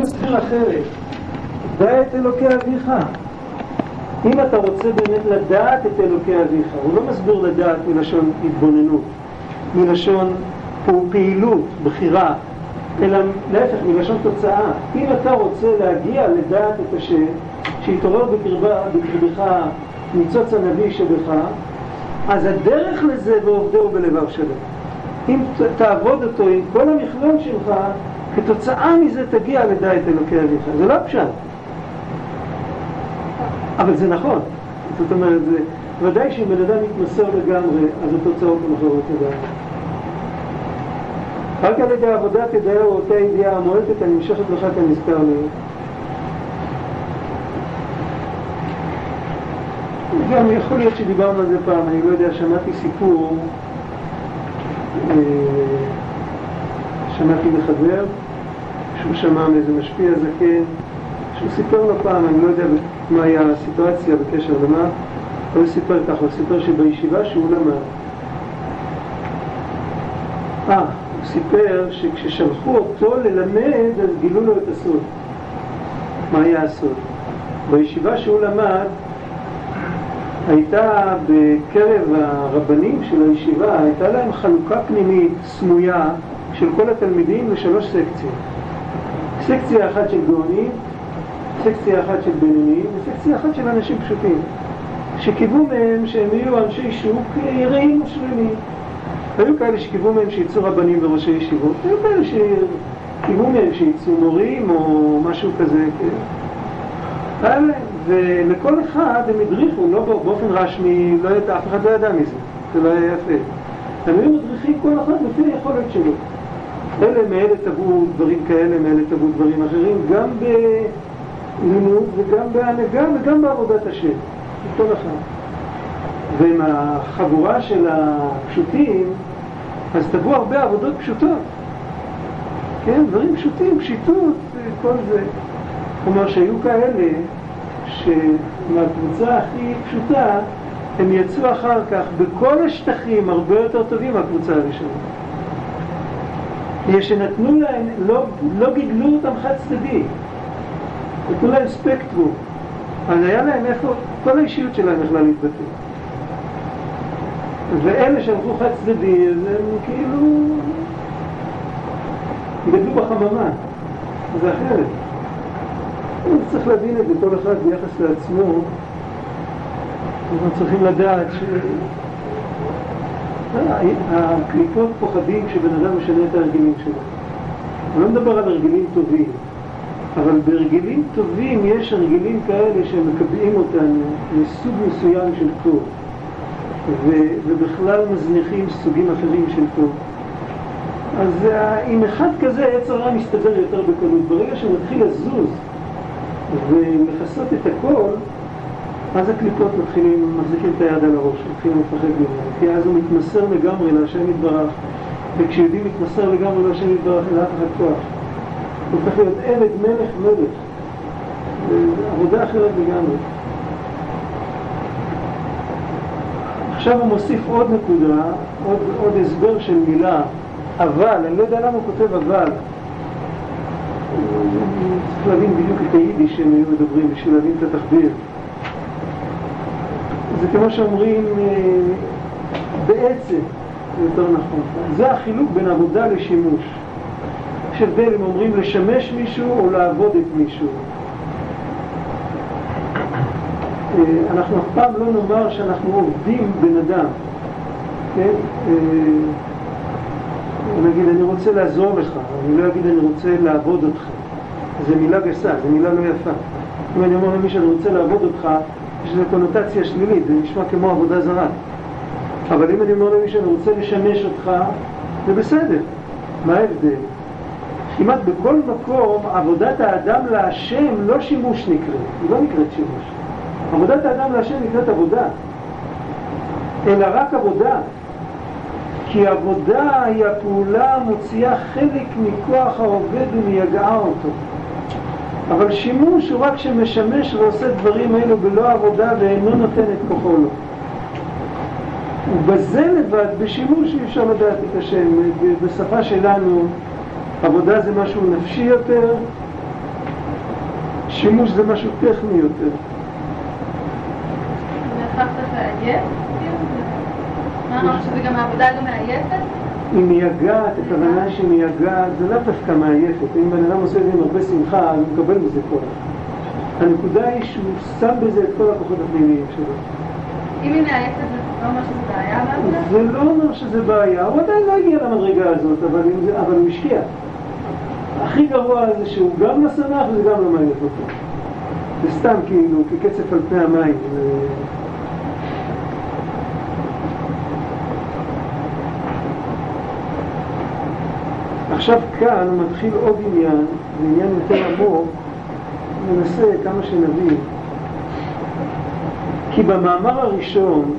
מסביר אחרת. דע את אלוקי אביך. אם אתה רוצה באמת לדעת את אלוקי אביך, הוא לא מסביר לדעת מלשון התבוננות, מלשון פעילות, בחירה, אלא להפך, מלשון תוצאה. אם אתה רוצה להגיע לדעת את השם, שיתעורר בקרבך ניצוץ הנביא שבך, אז הדרך לזה ועובדהו בלבב שלם. אם תעבוד אותו עם כל המכלול שלך, כתוצאה מזה תגיע לדע את אלוקי אביך. זה לא פשט. אבל זה נכון. זאת אומרת, זה ודאי שאם בן אדם מתמסר לגמרי, אז התוצאות הן אחרות לגמרי. רק על ידי עבודה תדעו אותה ידיעה המועטת הנמשכת לך כנזכר לי. גם יכול להיות שדיברנו על זה פעם, אני לא יודע, שמעתי סיפור, אה, שמעתי מחבר, שהוא שמע מאיזה משפיע זקן, שהוא סיפר לו פעם, אני לא יודע מה היה הסיטואציה בקשר למה, אבל הוא סיפר ככה, הוא סיפר שבישיבה שהוא למד, אה, הוא סיפר שכששלחו אותו ללמד, אז גילו לו את הסוד. מה היה הסוד? בישיבה שהוא למד, הייתה בקרב הרבנים של הישיבה, הייתה להם חלוקה פנימית סמויה של כל התלמידים לשלוש סקציות. סקציה אחת של גאונים, סקציה אחת של בינוניים וסקציה אחת של אנשים פשוטים, שקיוו מהם שהם יהיו אנשי שוק יראים ושלמים. היו כאלה שקיוו מהם שיצאו רבנים וראשי ישיבות, היו כאלה שקיוו מהם שיצאו מורים או משהו כזה, כן. ולכל אחד הם הדריכו, לא באופן רשמי, לא ידע, אף אחד לא ידע מזה, זה לא היה יפה. הם היו מדריכים כל אחד לפי היכולת שלו. אלה מאלה טבעו דברים כאלה, מאלה טבעו דברים אחרים, גם בלימוד וגם בהנהגה וגם בעבודת השם, כל אחד. ועם החבורה של הפשוטים, אז טבעו הרבה עבודות פשוטות. כן, דברים פשוטים, פשיטות, כל זה. כלומר שהיו כאלה שמהקבוצה הכי פשוטה הם יצאו אחר כך בכל השטחים הרבה יותר טובים מהקבוצה הראשונה. שנתנו להם, לא, לא גידלו אותם חד צדדי, נתנו להם ספקטרום, אז היה להם איפה, כל האישיות שלהם יכלה להתבטא. ואלה שהלכו חד צדדי, אז הם כאילו גדלו בחממה, זה אחרת. צריך להבין את זה כל אחד ביחס לעצמו, אנחנו צריכים לדעת ש... הקליפות פוחדים כשבן אדם משנה את ההרגלים שלו. אני לא מדבר על הרגלים טובים, אבל בהרגלים טובים יש הרגלים כאלה שמקבעים אותנו מסוג מסוים של טוב, ו- ובכלל מזניחים סוגים אחרים של טוב. אז עם אחד כזה יצר רע מסתדר יותר בקלות. ברגע שהוא מתחיל לזוז ולכסות את הכל, אז הקליפות מתחילים, מחזיקים את היד על הראש, מתחילים לפחד ממנו, כי אז הוא מתמסר לגמרי להשם יתברך, וכשיהודי מתמסר לגמרי להשם יתברך, אין לאף אחד כוח. הוא הופך להיות עבד מלך מלך. עבודה אחרת לגמרי. עכשיו הוא מוסיף עוד נקודה, עוד, עוד הסבר של מילה, אבל, אני לא יודע למה הוא כותב אבל. צריך להבין בדיוק את היידיש שהם היו מדברים בשביל להבין את התחביר. זה כמו שאומרים אה, בעצם, זה יותר נכון. זה החילוק בין עבודה לשימוש. יש הבדל אם אומרים לשמש מישהו או לעבוד את מישהו. אה, אנחנו אף פעם לא נאמר שאנחנו עובדים בן אדם, כן? אה, נגיד, אני רוצה לעזור לך, אני לא אגיד אני רוצה לעבוד אותך. זו מילה גסה, זו מילה לא יפה. אם אני אומר למי שאני רוצה לעבוד אותך, יש לזה קונוטציה שלילית, זה נשמע כמו עבודה זרה. אבל אם אני אומר למי שאני רוצה לשמש אותך, זה בסדר. מה ההבדל? כמעט בכל מקום עבודת האדם להשם לא שימוש נקראת, היא לא נקראת שימוש. עבודת האדם להשם נקראת עבודה, אלא רק עבודה. כי עבודה היא הפעולה המוציאה חלק מכוח העובד ומייגעה אותו. אבל שימוש הוא רק שמשמש ועושה דברים האלו בלא עבודה ואינו נותן את כוחו לו. ובזה לבד, בשימוש אי אפשר לדעת את השם. בשפה שלנו עבודה זה משהו נפשי יותר, שימוש זה משהו טכני יותר. היא מייגעת, הכוונה שהיא מייגעת, זה לאו דווקא מעייפת. אם בן אדם עושה את זה עם הרבה שמחה, הוא מקבל מזה כוח. הנקודה היא שהוא שם בזה את כל הכוחות הפנימיים שלו. אם היא מעייפת זה לא אומר שזה בעיה זה לא אומר שזה בעיה, הוא עדיין לא הגיע למדרגה הזאת, אבל, זה, אבל הוא השקיע. הכי גרוע זה שהוא גם לא שמח וזה גם לא מעייף אותו. זה סתם כאילו, כקצף על פני המים. עכשיו כאן מתחיל עוד עניין, זה עניין יותר עמוק, ננסה כמה שנבין. כי במאמר הראשון,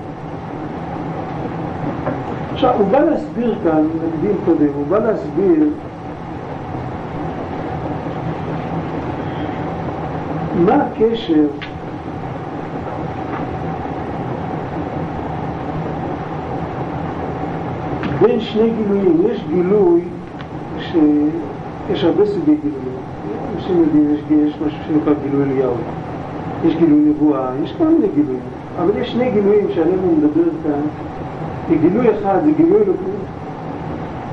עכשיו הוא בא להסביר כאן, נקדים קודם, הוא בא להסביר מה הקשר בין שני גילויים. יש גילוי שיש הרבה סוגי גילויים. אנשים יודעים, יש, יש משהו שנקרא גילוי אליהו. יש גילוי נבואה, יש כל מיני גילויים. אבל יש שני גילויים שעליהם הוא מדבר כאן. גילוי אחד זה גילוי אלוקות.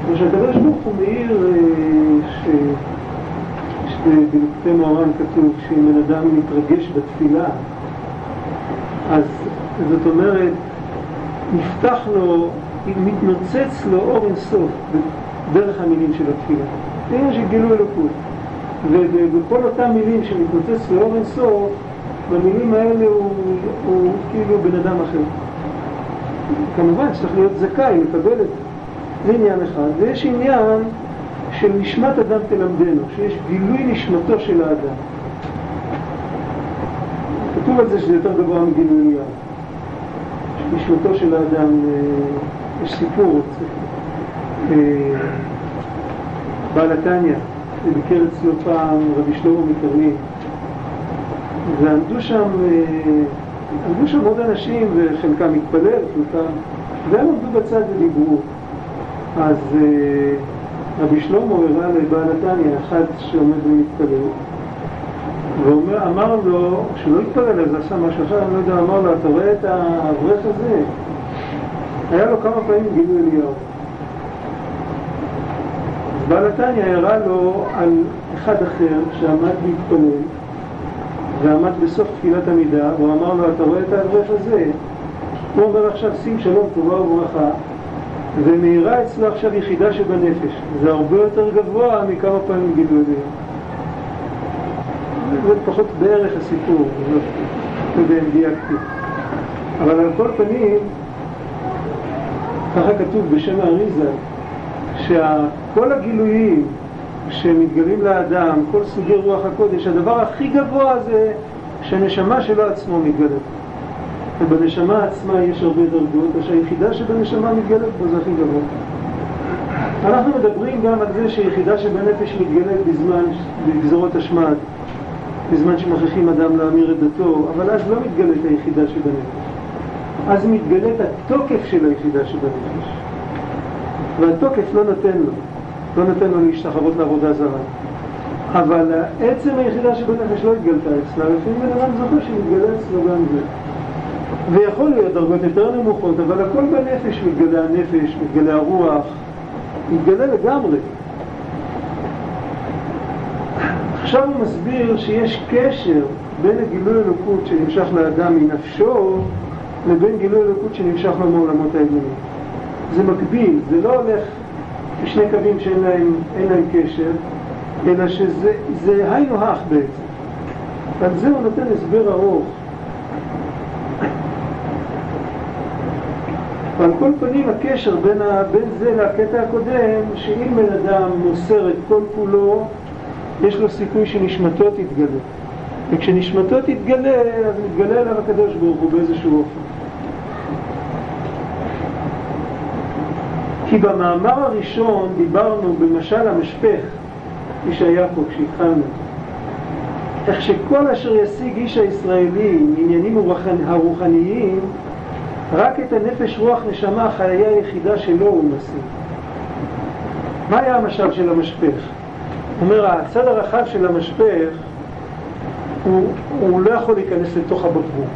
ושהקדוש ברוך הוא מאיר ש... בלקוטי מוהר"ן כתוב שאם בן אדם מתרגש בתפילה, אז זאת אומרת, נפתח לו, מתנוצץ לו אור אינסוף דרך המילים של התפילה. זה עניין של גילוי אלוקות. ובכל אותם מילים שמתנוצץ לאור אינסוף, במילים האלה הוא, הוא כאילו בן אדם אחר. כמובן צריך להיות זכאי לקבל את זה. זה עניין אחד. ויש עניין של נשמת אדם תלמדנו, שיש גילוי נשמתו של האדם. כתוב על זה שזה יותר גבוה מגילוי אליהו. נשמתו של האדם, אה, יש סיפור, בעל התניא, ביקר אצלו פעם רבי שלמה מקרנין, ועמדו שם, אה, עמדו שם עוד אנשים, וחלקם התפלל, חלקם, והם עמדו בצד ודיברו. אז רבי שלמה הראה לבעל התניא, אחד שעומד ומתפלל, ואמר לו, כשלא התפלל אז עשה משהו אחר, אני לא יודע, אמר לו, אתה רואה את האברך הזה? היה לו כמה פעמים גילוי אליהו. בעל התניא הראה לו על אחד אחר שעמד להתפלל, ועמד בסוף תפילת עמידה, והוא אמר לו, אתה רואה את האברך הזה? הוא אומר עכשיו, שים שלום, טובה וברכה. ומאירה אצלו עכשיו יחידה שבנפש. זה הרבה יותר גבוה מכמה פעמים גידול אליהו. זה פחות בערך הסיפור, לא דייקתי. אבל על כל פנים, ככה כתוב בשם האריזה, שכל הגילויים שמתגלים לאדם, כל סוגי רוח הקודש, הדבר הכי גבוה זה שהנשמה שלו עצמו מתגלת. ובנשמה עצמה יש הרבה דרגות, ושהיחידה שבנשמה מתגלת בו זה הכי גבוה. אנחנו מדברים גם על זה שיחידה שבנפש מתגלת בזמן, בגזרות השמד, בזמן שמכריחים אדם להמיר את דתו, אבל אז לא מתגלת היחידה שבנפש. אז מתגלת התוקף של היחידה שבנפש. והתוקף לא נותן לו, לא נותן לו להשתחוות לעבודה זרה. אבל עצם היחידה שבנפש לא התגלתה אצלה, לפעמים בן אדם זוכר שמתגלה אצלו גם זה. ויכול להיות דרגות יותר נמוכות, אבל הכל בנפש, מתגלה הנפש, מתגלה הרוח, מתגלה לגמרי. עכשיו הוא מסביר שיש קשר בין הגילוי אלוקות שנמשך לאדם מנפשו לבין גילוי אלוקות שנמשך לו מעולמות העליונים. זה מקביל, זה לא הולך בשני קווים שאין להם, להם קשר, אלא שזה היינו הך בעצם. ועל זה הוא נותן הסבר ארוך. ועל כל פנים הקשר בין, ה, בין זה לקטע הקודם, שאם בן אדם מוסר את כל כולו, יש לו סיכוי שנשמתו תתגלה. וכשנשמתו תתגלה, אז מתגלה אליו הקדוש ברוך הוא באיזשהו אופן. כי במאמר הראשון דיברנו במשל המשפך, כפי שהיה פה כשהתחלנו, איך שכל אשר ישיג איש הישראלי מעניינים הרוחניים רק את הנפש רוח נשמה החיה היחידה שלו הוא משיג. מה היה המשל של המשפך? אומר, הצד הרחב של המשפך הוא, הוא לא יכול להיכנס לתוך הבקבוק,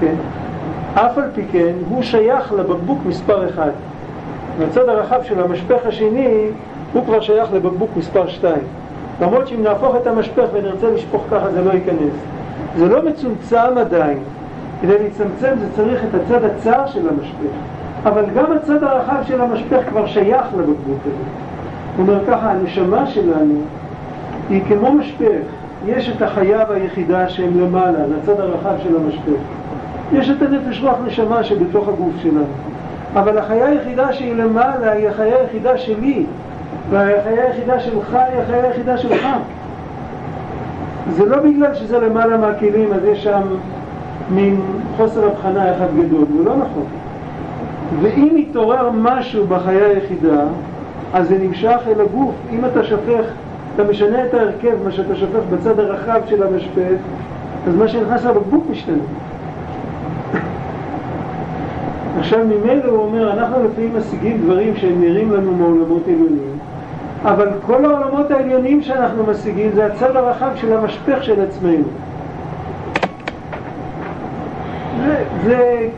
כן? אף על פי כן הוא שייך לבקבוק מספר אחד. מהצד הרחב של המשפך השני הוא כבר שייך לבקבוק מספר שתיים. למרות שאם נהפוך את המשפך ונרצה לשפוך ככה זה לא ייכנס. זה לא מצומצם עדיין. כדי להצטמצם זה צריך את הצד הצר של המשפך. אבל גם הצד הרחב של המשפך כבר שייך לבקבוק הזה. הוא אומר ככה, הנשמה שלנו היא כמו משפך. יש את החיה והיחידה שהם למעלה, הצד הרחב של המשפך. יש את הנפש רוח נשמה שבתוך הגוף שלנו. אבל החיה היחידה שהיא למעלה היא החיה היחידה שלי, והחיה היחידה שלך היא החיה היחידה שלך. זה לא בגלל שזה למעלה מהכלים, אז יש שם מין חוסר הבחנה אחד גדול, זה לא נכון. ואם יתעורר משהו בחיה היחידה, אז זה נמשך אל הגוף. אם אתה שופך, אתה משנה את ההרכב, מה שאתה שופך בצד הרחב של המשפט, אז מה שנכנס לבקבוק משתנה. עכשיו ממילא הוא אומר, אנחנו לפעמים משיגים דברים שהם נראים לנו מעולמות עליונים, אבל כל העולמות העליונים שאנחנו משיגים זה הצד הרחב של המשפך של עצמנו. זה,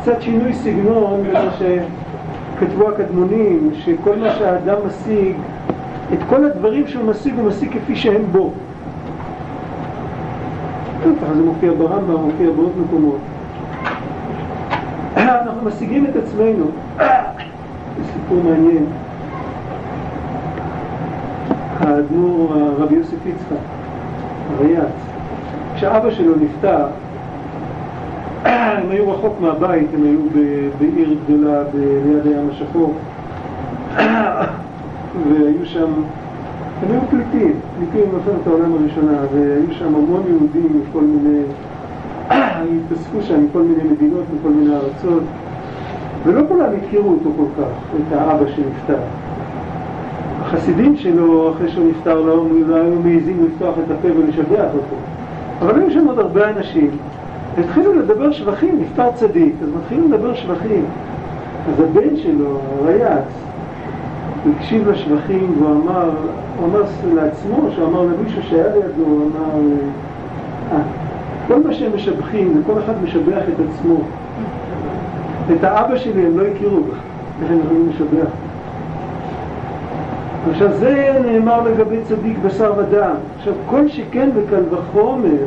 קצת שינוי סגנון ממה שכתבו הקדמונים, שכל מה שהאדם משיג, את כל הדברים שהוא משיג הוא משיג כפי שהם בו. זה מופיע ברמב"ם, מופיע בעוד מקומות. אנחנו משיגים את עצמנו. זה סיפור מעניין. האדמו"ר רבי יוסף יצחק, הריאץ, כשאבא שלו נפטר, הם היו רחוק מהבית, הם היו בעיר גדולה ליד הים השחור, והיו שם, הם היו פליטים, פליטים במלחמת העולם הראשונה, והיו שם המון יהודים מכל מיני, התאספו שם מכל מיני מדינות, מכל מיני ארצות, ולא כולם הכירו אותו כל כך, את האבא שנפטר. החסידים שלו, אחרי שהוא נפטר, לא, לא היו מעיזים לפתוח את הפה ולשבח אותו. אבל היו שם עוד הרבה אנשים. התחילו לדבר שבחים, נפטר צדיק, אז מתחילו לדבר שבחים. אז הבן שלו, הרייץ, הקשיב לשבחים והוא אמר, הוא אמר לעצמו, שהוא אמר למישהו שהיה לידו, הוא אמר, אה, כל מה שהם משבחים, זה כל אחד משבח את עצמו. את האבא שלי הם לא הכירו, איך הם יכולים לשבח. עכשיו זה נאמר לגבי צדיק בשר ודם. עכשיו כל שכן וקל וחומר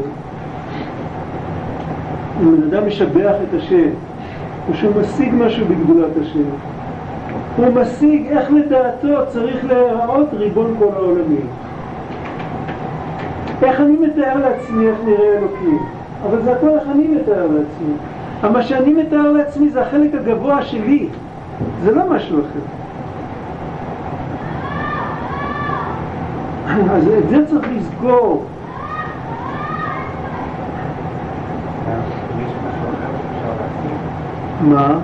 אם בן אדם משבח את השם, או שהוא משיג משהו בגדולת השם, הוא משיג איך לדעתו צריך להיראות ריבון כל העולמים. איך אני מתאר לעצמי איך נראה אלוקים, אבל זה הכל איך אני מתאר לעצמי. אבל מה שאני מתאר לעצמי זה החלק הגבוה שלי, זה לא משהו אחר. אז את זה צריך לזכור. מה?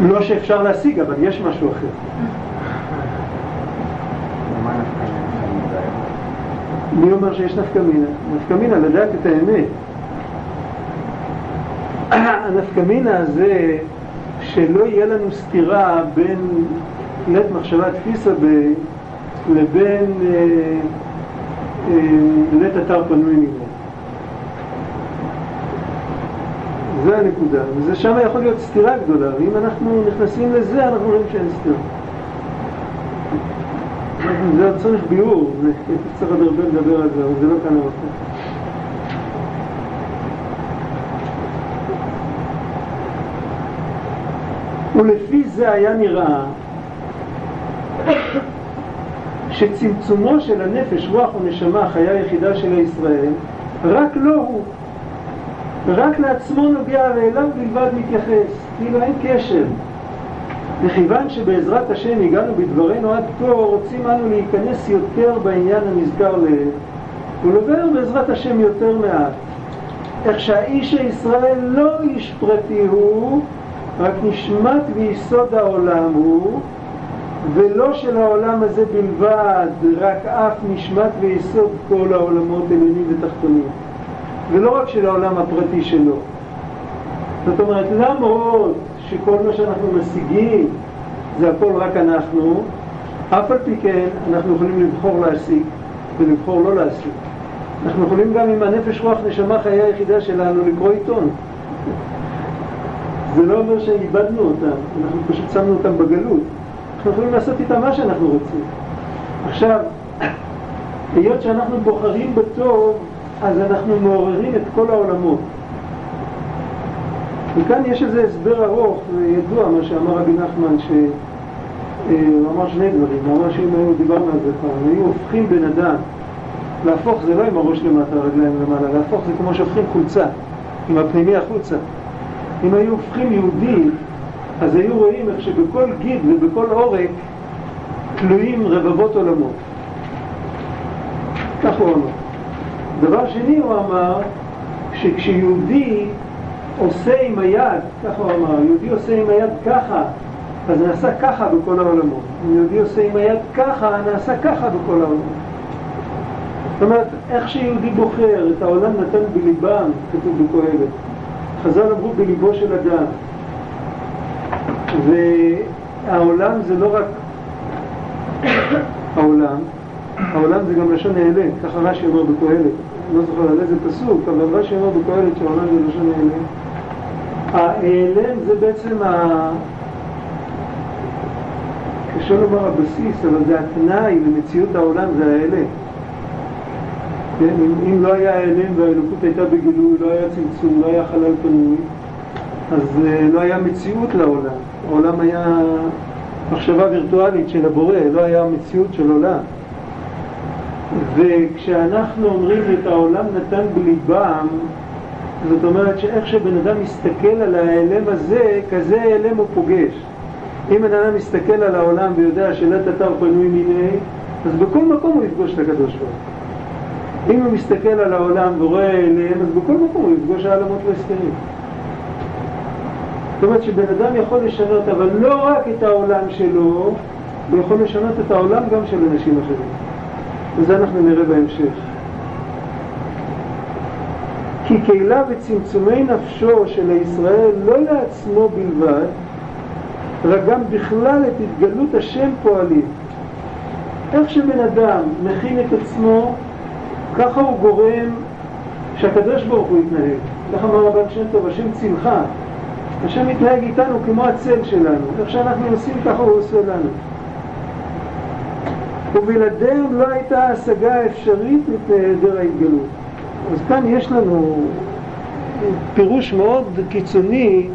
לא שאפשר להשיג, אבל יש משהו אחר. מי אומר שיש נפקא מינה? נפקא מינה לדעת את האמת. הנפקא מינה הזה שלא יהיה לנו סתירה בין לית מחשבה תפיסה לבין לית אתר פנוי נגרו. זה הנקודה, וזה שם יכול להיות סתירה גדולה, ואם אנחנו נכנסים לזה, אנחנו רואים שאין סתירה. זה עוד צריך ביאור, צריך עוד הרבה לדבר על זה, אבל זה לא כאן המקום. ולפי זה היה נראה שצמצומו של הנפש, רוח ונשמה, חיה יחידה של הישראל, רק לא הוא. רק לעצמו נוגע ואליו בלבד מתייחס, כאילו אין קשר. מכיוון שבעזרת השם הגענו בדברנו עד פה, רוצים אנו להיכנס יותר בעניין הנזכר לעיל, ולדבר בעזרת השם יותר מעט. איך שהאיש הישראל לא איש פרטי הוא, רק נשמת ויסוד העולם הוא, ולא של העולם הזה בלבד, רק אף נשמת ויסוד כל העולמות עליונים ותחתונים. ולא רק של העולם הפרטי שלו. זאת אומרת, למרות שכל מה שאנחנו משיגים זה הכל רק אנחנו, אף על פי כן אנחנו יכולים לבחור להשיג. ולבחור לא לעשות. אנחנו יכולים גם עם הנפש רוח נשמה חיי היחידה שלנו לקרוא עיתון. זה לא אומר שאיבדנו אותם, אנחנו פשוט שמנו אותם בגלות. אנחנו יכולים לעשות איתם מה שאנחנו רוצים. עכשיו, היות שאנחנו בוחרים בטוב, אז אנחנו מעוררים את כל העולמות. וכאן יש איזה הסבר ארוך וידוע מה שאמר רבי נחמן, שהוא אה, אמר שני דברים, הוא אמר שאם היינו דיברנו על זה פעם, היו הופכים בן אדם, להפוך זה לא עם הראש למטה, הרגליים למעלה, להפוך זה כמו שהופכים חולצה, עם הפנימי החוצה. אם היו הופכים יהודי, אז היו רואים איך שבכל גיד ובכל עורק תלויים רבבות עולמות. כך הוא אמר. דבר שני הוא אמר שכשיהודי עושה עם היד, ככה הוא אמר, יהודי עושה עם היד ככה, אז נעשה ככה בכל העולמות. יהודי עושה עם היד ככה, נעשה ככה בכל העולמות. זאת אומרת, איך שיהודי בוחר, את העולם נתן בליבם, כתוב בקהלת. חז"ל אמרו בליבו של אדם. והעולם זה לא רק העולם, העולם זה גם לשון נעלה, ככה רש"י אומר בקהלת. לא זוכר על איזה פסוק, אבל רש"י אומר בקהלת שהעולם זה לשון נעלה. ההיעלם זה בעצם ה... קשה לומר הבסיס, אבל זה התנאי למציאות העולם, זה ההיעלם. כן? אם, אם לא היה ההיעלם והאלוקות הייתה בגילוי, לא היה צמצום, לא היה חלל פנוי, אז uh, לא היה מציאות לעולם. העולם היה מחשבה וירטואלית של הבורא, לא היה מציאות של עולם. וכשאנחנו אומרים את העולם נתן בליבם, זאת אומרת שאיך שבן אדם מסתכל על ההיעלם הזה, כזה העלם הוא פוגש. אם בן אדם מסתכל על העולם ויודע שלט אתר פנוי מיני, אז בכל מקום הוא יפגוש את הקדוש ברוך הוא. אם הוא מסתכל על העולם ורואה אליהם, אז בכל מקום הוא יפגוש העלמות והסתרים. זאת אומרת שבן אדם יכול לשנות, אבל לא רק את העולם שלו, הוא יכול לשנות את העולם גם של אנשים אחרים. וזה אנחנו נראה בהמשך. כי קהילה וצמצומי נפשו של הישראל לא לעצמו בלבד, רק גם בכלל את התגלות השם פועלים. איך שבן אדם מכין את עצמו, ככה הוא גורם שהקדוש ברוך הוא יתנהג. ככה אמר רבן שם טוב, השם צמחה. השם מתנהג איתנו כמו הצל שלנו. איך שאנחנו עושים ככה הוא עושה לנו. ובלעדיהם לא הייתה השגה אפשרית מפני היעדר ההתגלות. אז כאן יש לנו פירוש מאוד קיצוני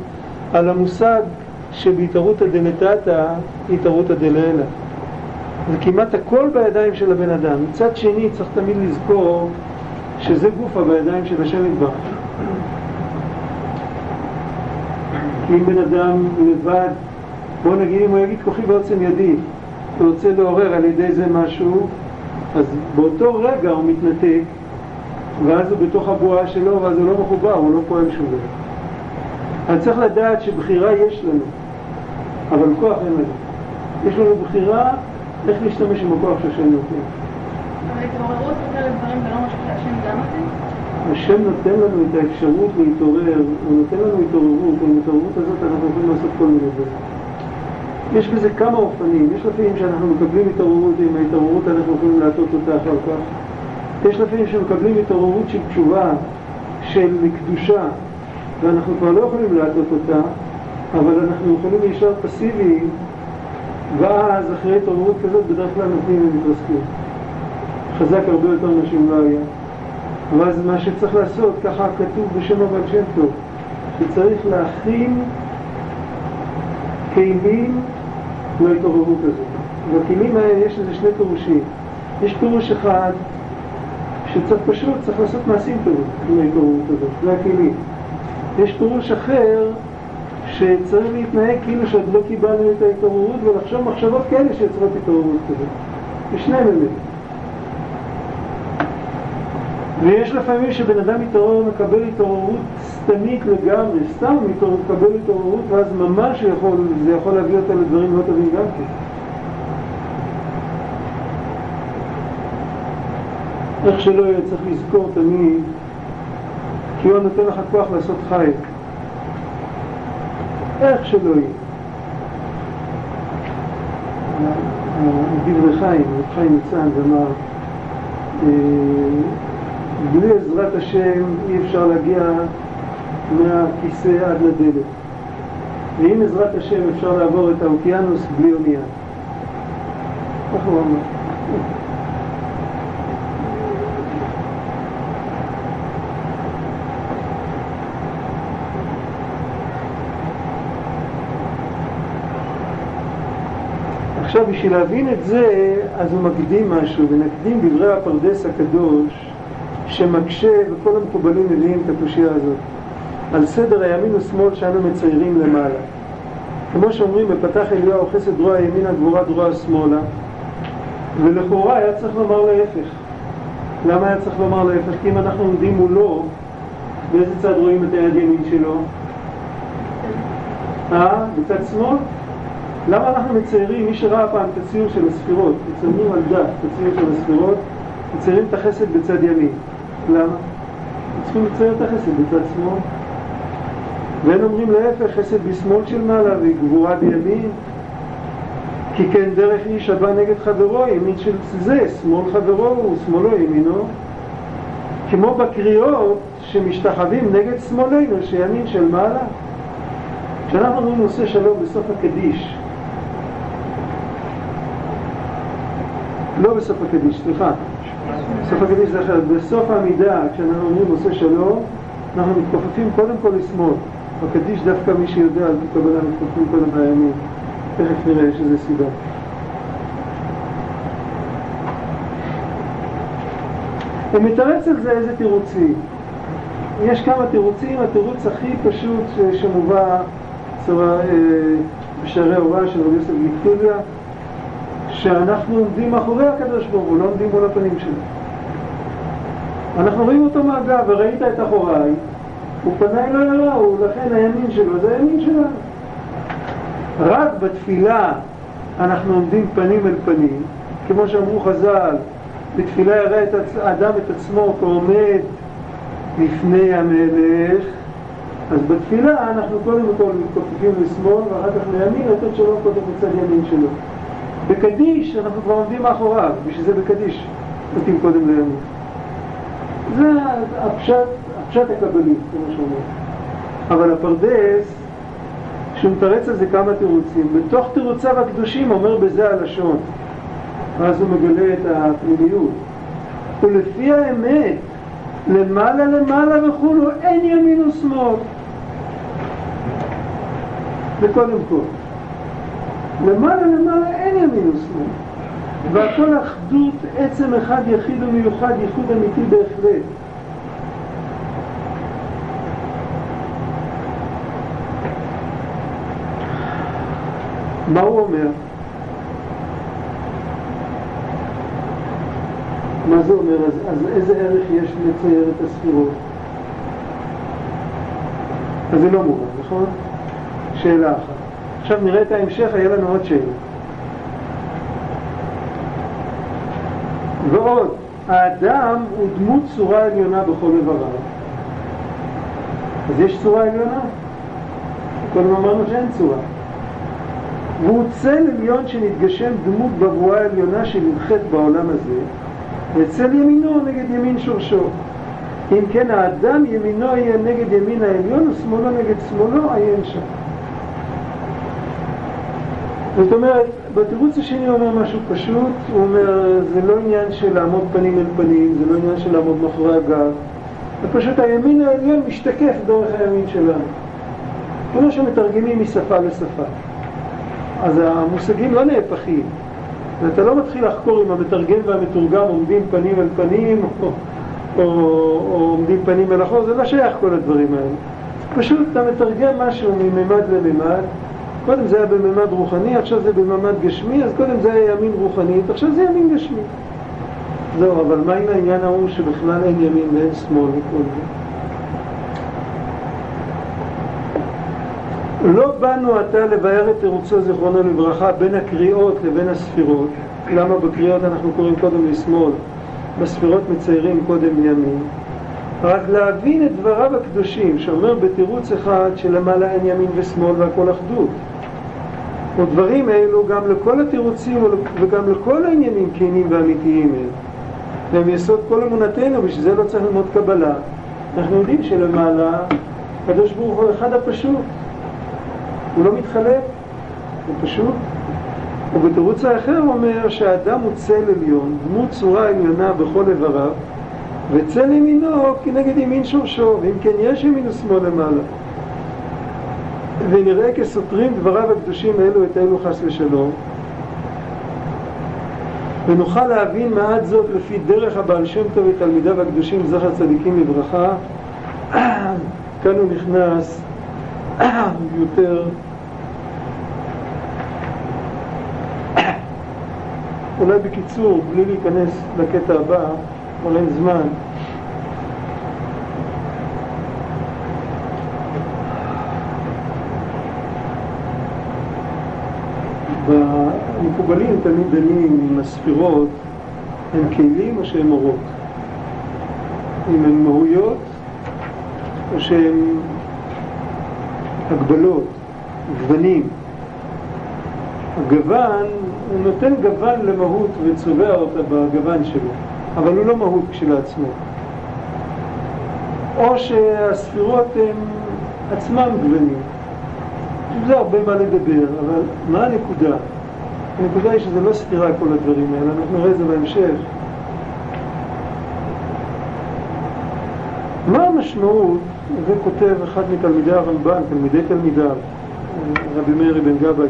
על המושג שבהתערותא דנתתא התערותא דלעילא. זה כמעט הכל בידיים של הבן אדם. מצד שני צריך תמיד לזכור שזה גופה בידיים של השם יתברך. כי אם בן אדם לבד, בוא נגיד אם הוא יגיד כוחי בעוצם ידי, הוא רוצה לעורר על ידי זה משהו, אז באותו רגע הוא מתנתק, ואז הוא בתוך הבועה שלו, ואז הוא לא מחובר, הוא לא פועל שום דבר. אני צריך לדעת שבחירה יש לנו, אבל כוח אין לנו. יש לנו בחירה איך להשתמש עם הכוח שהשם נותן. אבל התעוררות וכאלה דברים זה לא משהו שהשם גם נותן? השם נותן לנו את האפשרות להתעורר, הוא נותן לנו התעוררות, עם ההתעוררות הזאת אנחנו יכולים לעשות כל מיני דברים. יש בזה כמה אופנים, יש לפעמים שאנחנו מקבלים התעוררות, ועם ההתעוררות אנחנו יכולים להטות אותה אחר כך. יש לפעמים שמקבלים התעוררות של תשובה, של קדושה, ואנחנו כבר לא יכולים להטות אותה, אבל אנחנו יכולים להישאר פסיביים, ואז אחרי התעוררות כזאת בדרך כלל נותנים ומתרסקים. חזק הרבה יותר שהוא לא היה. ואז מה שצריך לעשות, ככה כתוב בשם הבעל שם טוב, שצריך להכין כלים להתעוררות הזאת. בכלים האלה יש לזה שני פירושים. יש פירוש אחד שצריך פשוט, צריך לעשות מעשים טובים עם ההתעוררות הזאת, זה הכלים. יש פירוש אחר שצריך להתנהג כאילו שעוד לא קיבלנו את ההתעוררות ולחשוב מחשבות כאלה שיוצרות התעוררות כזאת. בשניהם אמת. ויש לפעמים שבן אדם מתעורר מקבל התעוררות סתמית לגמרי, סתם מתעורר, מקבל התעוררות ואז ממש יכול, זה יכול להביא אותה לדברים לא טובים גם כן. איך שלא יהיה צריך לזכור תמיד כי הוא נותן לך כוח לעשות חי. איך שלא יהיה. דברי חיים, חיים ניצן, אמר בלי עזרת השם אי אפשר להגיע מהכיסא עד לדלת. ועם עזרת השם אפשר לעבור את האוקיינוס בלי אונייה. ככה הוא אמר. עכשיו, בשביל להבין את זה, אז הוא מקדים משהו, ונקדים דברי הפרדס הקדוש, שמקשה, וכל המקובלים מביאים את הקושייה הזאת, על סדר הימין ושמאל שאנו מציירים למעלה. כמו שאומרים, בפתח אליהו חסד רוע ימינה, גבורה דרוע שמאלה, ולכאורה היה צריך לומר להפך. למה היה צריך לומר להפך? כי אם אנחנו עומדים מולו, באיזה צד רואים את היד ימין שלו? אה? בצד שמאל? למה אנחנו מציירים, מי שראה פעם את הציור של הספירות, מציירים על דף את הציור של הספירות, מציירים את החסד בצד ימין. למה? צריכים לצייר את החסד בצד שמאל. ואין אומרים להפך, חסד בשמאל של מעלה וגבורה בימין. כי כן דרך איש הבא נגד חברו, ימין של זה, שמאל חברו הוא, שמאלו ימינו. כמו בקריאות שמשתחווים נגד שמאלנו, שימין של מעלה. כשאנחנו אומרים נושא שלום בסוף הקדיש, לא בסוף הקדיש, סליחה, בסוף הקדיש זה אחרת, בסוף העמידה, כשאנחנו אומרים עושה שלום, אנחנו מתכופפים קודם כל לשמאל. בקדיש דווקא מי שיודע על פי כוונה מתכופפים קודם לימין. תכף נראה, יש איזה סיבה. מתרץ על זה איזה תירוצים. יש כמה תירוצים, התירוץ הכי פשוט שמובא אה, בשערי ההוראה של רבי יוסף גיקטוליה שאנחנו עומדים מאחורי הקדוש ברוך הוא, לא עומדים מול הפנים שלו. אנחנו רואים אותו מהגב, וראית את אחוריי, פנה אליי הוא לכן הימין שלו זה הימין שלנו. רק בתפילה אנחנו עומדים פנים אל פנים, כמו שאמרו חז"ל, בתפילה יראה את האדם את עצמו כעומד לפני המלך, אז בתפילה אנחנו קודם כל מתכופפים לשמאל ואחר כך לימין, לתת שלום קודם בצד ימין שלו. בקדיש אנחנו כבר עומדים מאחוריו, בשביל זה בקדיש נותנים קודם לימין. זה הפשט, הפשט הקבלי, כמו שאומר. אבל הפרדס, שהוא מתרץ על זה כמה תירוצים, בתוך תירוציו הקדושים אומר בזה הלשון, ואז הוא מגלה את הפנימיות. ולפי האמת, למעלה למעלה וכולו, אין ימין ושמאל. זה קודם כל. למעלה למעלה ימין ושמאל. והכל אחדות, עצם אחד יחיד ומיוחד, ייחוד אמיתי בהחלט. מה הוא אומר? מה זה אומר? אז, אז איזה ערך יש לצייר את הספירות? אז זה לא מובן, נכון? שאלה אחת. עכשיו נראה את ההמשך, היה לנו עוד שאלה. ועוד, האדם הוא דמות צורה עליונה בכל איבריו. אז יש צורה עליונה? קודם אמרנו שאין צורה. והוא צל עליון שנתגשם דמות בבואה העליונה שנמחית בעולם הזה, וצל ימינו נגד ימין שורשו. אם כן האדם ימינו יהיה נגד ימין העליון ושמאלו נגד שמאלו עיין שם. זאת אומרת, בתירוץ השני הוא אומר משהו פשוט, הוא אומר, זה לא עניין של לעמוד פנים אל פנים, זה לא עניין של לעמוד מאחורי הגב, זה פשוט הימין העליון משתקף דרך הימין שלנו. כמו שמתרגמים משפה לשפה. אז המושגים לא נהפכים. ואתה לא מתחיל לחקור אם המתרגם והמתורגם עומדים פנים אל פנים, או, או, או עומדים פנים אל אחור, זה לא שייך כל הדברים האלה. פשוט אתה מתרגם משהו מממד לממד, קודם זה היה בממד רוחני, עכשיו זה בממד גשמי, אז קודם זה היה ימין רוחנית, עכשיו זה ימין גשמי. זהו, אבל מה עם העניין ההוא שבכלל אין ימין ואין שמאל וכל זה? לא באנו עתה לבאר את תירוצו זיכרונו לברכה בין הקריאות לבין הספירות. למה בקריאות אנחנו קוראים קודם לשמאל, בספירות מציירים קודם ימין? רק להבין את דבריו הקדושים, שאומר בתירוץ אחד שלמעלה אין ימין ושמאל והכל אחדות. ודברים אלו גם לכל התירוצים וגם לכל העניינים כנים ואמיתיים הם. והם יסוד כל אמונתנו, בשביל זה לא צריך ללמוד קבלה. אנחנו יודעים שלמעלה, הקדוש ברוך הוא אחד הפשוט. הוא לא מתחלק, הוא פשוט. ובתירוץ האחר אומר שהאדם הוא צל עליון, דמות צורה עליונה בכל איבריו, וצל ימינו כנגד ימין שורשו, ואם כן יש ימין ושמאל למעלה. ונראה כסותרים דבריו הקדושים האלו את אלו חס ושלום, ונוכל להבין מעט זאת לפי דרך הבעל שם טוב ותלמידיו הקדושים זכר צדיקים לברכה. כאן הוא נכנס יותר אולי בקיצור, בלי להיכנס לקטע הבא, כבר אין זמן. המקובלים תמיד דנים עם הספירות, הם כלים או שהם אורות? אם הן מהויות או שהן הגבלות, גוונים. הגוון, הוא נותן גוון למהות וצובע אותה בגוון שלו, אבל הוא לא מהות כשלעצמו. או שהספירות הן עצמם גוונים. זה הרבה מה לדבר, אבל מה הנקודה? הנקודה היא שזה לא סתירה כל הדברים האלה, אנחנו נראה את זה בהמשך. מה המשמעות, זה כותב אחד מתלמידי הרמב"ן, תלמידי תלמידיו, רבי מאיר בן גבאי,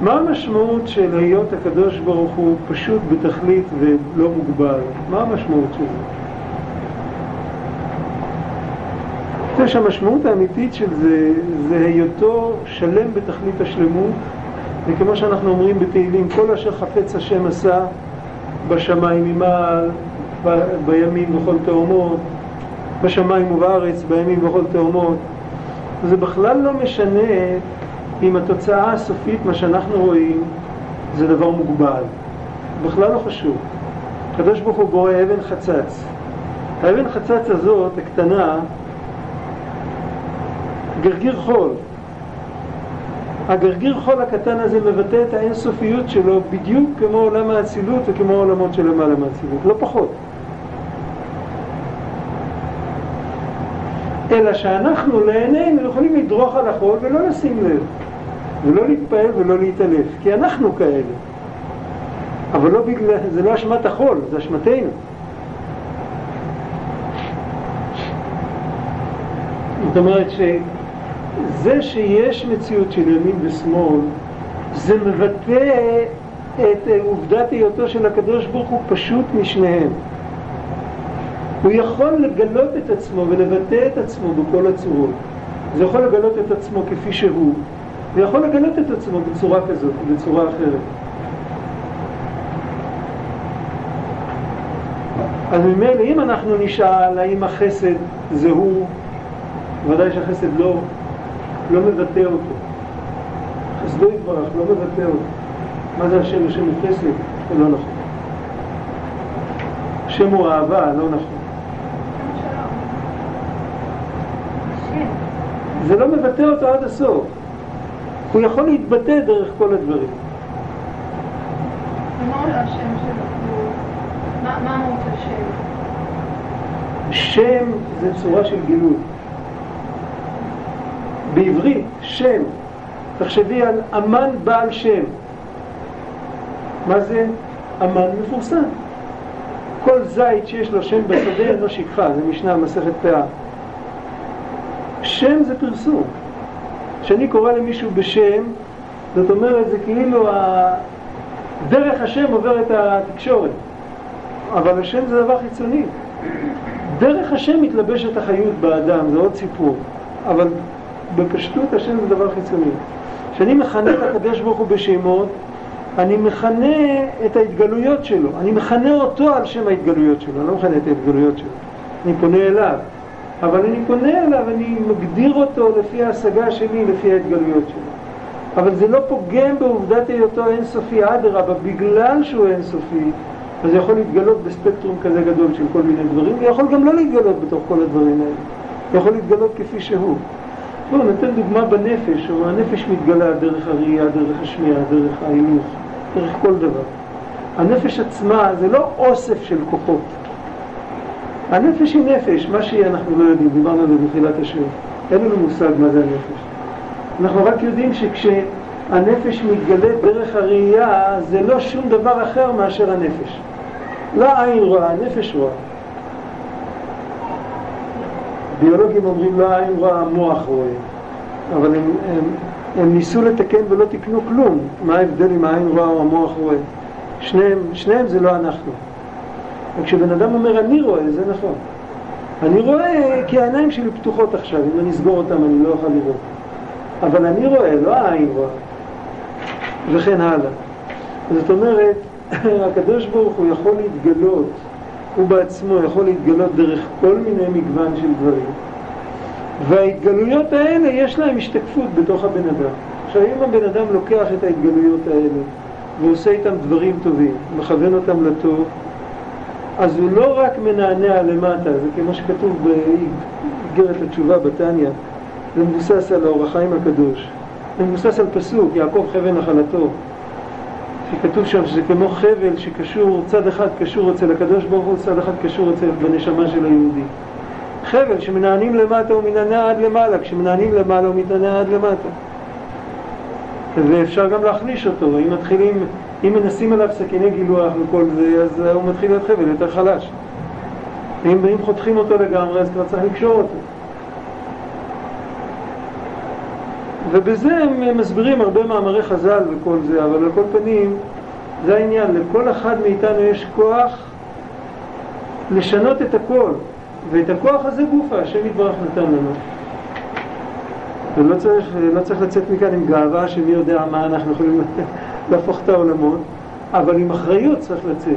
מה המשמעות של היות הקדוש ברוך הוא פשוט בתכלית ולא מוגבל? מה המשמעות של זה? אני חושב שהמשמעות האמיתית של זה, זה היותו שלם בתכלית השלמות, וכמו שאנחנו אומרים בתהילים, כל אשר חפץ השם עשה בשמיים ממעל, ב- בימים בכל תאומות, בשמיים ובארץ, בימים בכל תאומות. זה בכלל לא משנה אם התוצאה הסופית, מה שאנחנו רואים, זה דבר מוגבל. בכלל לא חשוב. הקדוש ברוך הוא בורא אבן חצץ. האבן חצץ הזאת, הקטנה, גרגיר חול. הגרגיר חול הקטן הזה מבטא את האינסופיות שלו בדיוק כמו עולם האצילות וכמו העולמות שלמעלה מהאצילות, לא פחות. אלא שאנחנו לעינינו יכולים לדרוך על החול ולא לשים לב, ולא להתפעל ולא להתעלף, כי אנחנו כאלה. אבל לא בגלל, זה לא אשמת החול, זה אשמתנו. זאת אומרת שזה שיש מציאות של ימין ושמאל, זה מבטא את עובדת היותו של הקדוש ברוך הוא פשוט משניהם. הוא יכול לגלות את עצמו ולבטא את עצמו בכל הצורות. זה יכול לגלות את עצמו כפי שהוא, ויכול לגלות את עצמו בצורה כזאת ובצורה אחרת. אז ממילא אם אנחנו נשאל האם החסד זה הוא, ודאי שהחסד לא, לא מבטא אותו. חסדו יתברך, לא מבטא אותו. מה זה השם? השם הוא חסד? זה לא נכון. השם הוא אהבה, לא נכון. זה לא מבטא אותו עד הסוף. הוא יכול להתבטא דרך כל הדברים. השם? מה מה המהות של שם? שם זה צורה של גילוי. בעברית, שם. תחשבי על אמן בעל שם. מה זה? אמן מפורסם. כל זית שיש לו שם בשדה אינו שכחה, זה משנה מסכת פאה. שם זה פרסום. כשאני קורא למישהו בשם, זאת אומרת, זה כאילו ה... דרך השם עובר את התקשורת. אבל השם זה דבר חיצוני. דרך השם מתלבשת החיות באדם, זה עוד סיפור. אבל בפשטות השם זה דבר חיצוני. כשאני מכנה את הקדוש ברוך הוא בשמות, אני מכנה את ההתגלויות שלו. אני מכנה אותו על שם ההתגלויות שלו, אני לא מכנה את ההתגלויות שלו. אני פונה אליו. אבל אני פונה אליו, אני מגדיר אותו לפי ההשגה שלי, לפי ההתגלויות שלו. אבל זה לא פוגם בעובדת היותו אינסופי, אדרבה, בגלל שהוא אינסופי, אז זה יכול להתגלות בספקטרום כזה גדול של כל מיני דברים, ויכול גם לא להתגלות בתוך כל הדברים האלה. יכול להתגלות כפי שהוא. בואו נותן דוגמה בנפש, או הנפש מתגלה דרך הראייה, דרך השמיעה, דרך ההילוך, דרך כל דבר. הנפש עצמה זה לא אוסף של כוחות. הנפש היא נפש, מה שהיא אנחנו לא יודעים, דיברנו על זה בתחילת השיעור. אין לנו מושג מה זה הנפש. אנחנו רק יודעים שכשהנפש מתגלית דרך הראייה, זה לא שום דבר אחר מאשר הנפש. לא עין רואה, הנפש רואה. ביולוגים אומרים לא עין רואה, המוח רואה. אבל הם, הם, הם ניסו לתקן ולא תיקנו כלום. מה ההבדל אם העין רואה או המוח רואה? שניהם, שניהם זה לא אנחנו. וכשבן אדם אומר אני רואה, זה נכון. אני רואה כי העיניים שלי פתוחות עכשיו, אם אני אסגור אותם אני לא אוכל לראות. אבל אני רואה, לא העין רואה. וכן הלאה. זאת אומרת, הקדוש ברוך הוא יכול להתגלות, הוא בעצמו יכול להתגלות דרך כל מיני מגוון של דברים. וההתגלויות האלה יש להם השתקפות בתוך הבן אדם. עכשיו אם הבן אדם לוקח את ההתגלויות האלה ועושה איתם דברים טובים, מכוון אותם לטוב, אז הוא לא רק מנענע למטה, זה כמו שכתוב באיגרת התשובה בתניא, זה מבוסס על האור החיים הקדוש, זה מבוסס על פסוק, יעקב חבל נחלתו, שכתוב שם שזה כמו חבל שקשור, צד אחד קשור אצל הקדוש ברוך הוא, צד אחד קשור אצל בנשמה של היהודי. חבל שמנענים למטה הוא מנענע עד למעלה, כשמנענים למעלה הוא מתנענע עד למטה. ואפשר גם להחליש אותו, אם מתחילים, אם מנסים עליו סכיני גילוח וכל זה, אז הוא מתחיל להיות חבל יותר חלש. ואם, ואם חותכים אותו לגמרי, אז כבר צריך לקשור אותו. ובזה הם מסבירים הרבה מאמרי חז"ל וכל זה, אבל על כל פנים, זה העניין, לכל אחד מאיתנו יש כוח לשנות את הכל, ואת הכוח הזה גופה, השם יתברך נתן לנו. ולא צריך, לא צריך לצאת מכאן עם גאווה שמי יודע מה אנחנו יכולים להפוך את העולמות, אבל עם אחריות צריך לצאת.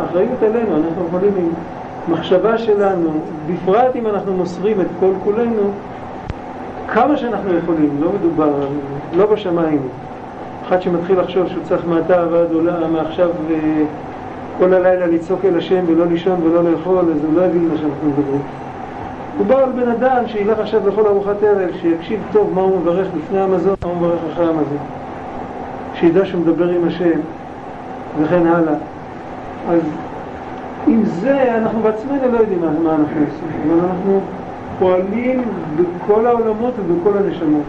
האחריות עלינו, אנחנו יכולים עם מחשבה שלנו, בפרט אם אנחנו מוסרים את כל כולנו, כמה שאנחנו יכולים, לא מדובר, לא בשמיים. אחד שמתחיל לחשוב שהוא צריך מעתה ועד עולם, מעכשיו אה, כל הלילה לצעוק אל השם ולא לישון ולא לאכול, אז הוא לא יבין מה שאנחנו מדברים. מדובר על בן אדם שילך עכשיו לאכול ארוחת ערב, שיקשיב טוב מה הוא מברך לפני המזון, מה הוא מברך אחרי המזון. שידע שהוא מדבר עם השם, וכן הלאה. אז עם זה אנחנו בעצמנו לא יודעים מה, אנחנו עושים, אבל אנחנו פועלים בכל העולמות ובכל הנשמות.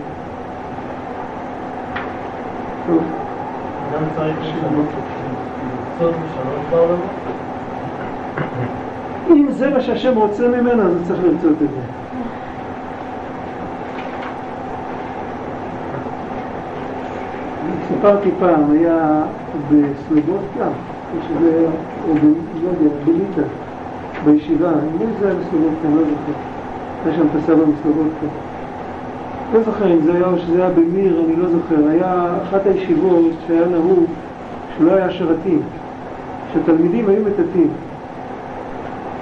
טוב. אדם צריך לשנות בעולמות? אם זה מה שהשם רוצה ממנו, אז הוא צריך לרצות את זה. סיפרתי פעם, היה בסלובודקה, שזה, או ב... לא יודע, בליטא, בישיבה, אני לא יודע בסלובודקה, אני לא זוכר. היה שם את הסבא מסלובודקה. לא זוכר אם זה היה או שזה היה במיר, אני לא זוכר. היה אחת הישיבות שהיה נהוג שלא היה שרתים, שתלמידים היו מטאטאים.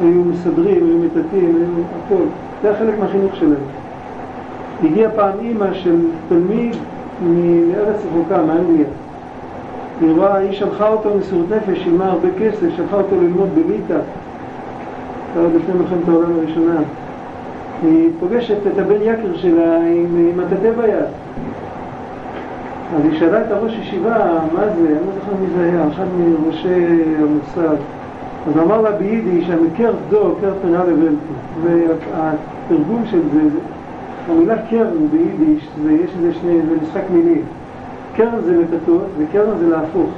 היו מסדרים, היו מטאטאים, היו הכל. זה היה חלק מהחינוך שלהם. הגיעה פעם אימא של תלמיד מארץ רחוקה, מאנגליה. היא רואה, היא שלחה אותו מסירות נפש, שילמה הרבה כסף, שלחה אותו ללמוד בליטא. זה עוד לפני מלחמת העולם הראשונה. היא פוגשת את הבן יקר שלה עם מטאטא ביד. אז היא שאלה את הראש ישיבה, מה זה, אני לא זוכר מי זה היה, אחד מראשי המוסד. אז אמר לה ביידיש, המקר דו, קר פנה לבלתי. והתרגום של זה, המילה קרן ביידיש, זה, יש לזה שני, זה משחק מילים. קרן זה מטאטות וקרן זה להפוך.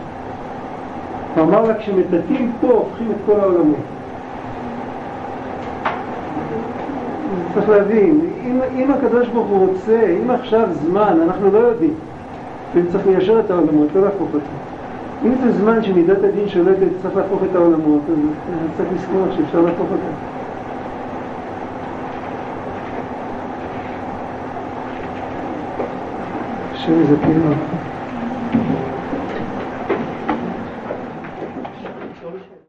הוא אמר לה, כשמטאטאים פה, הופכים את כל העולמות. צריך להבין, אם, אם הקדוש ברוך הוא רוצה, אם עכשיו זמן, אנחנו לא יודעים, וצריך ליישר את העולמות, לא להפוך אותם. אם זה זמן שמידת הדין שולטת, צריך להפוך את העולמות, אז צריך לזכור שאפשר להפוך אותם. השם יזכינו.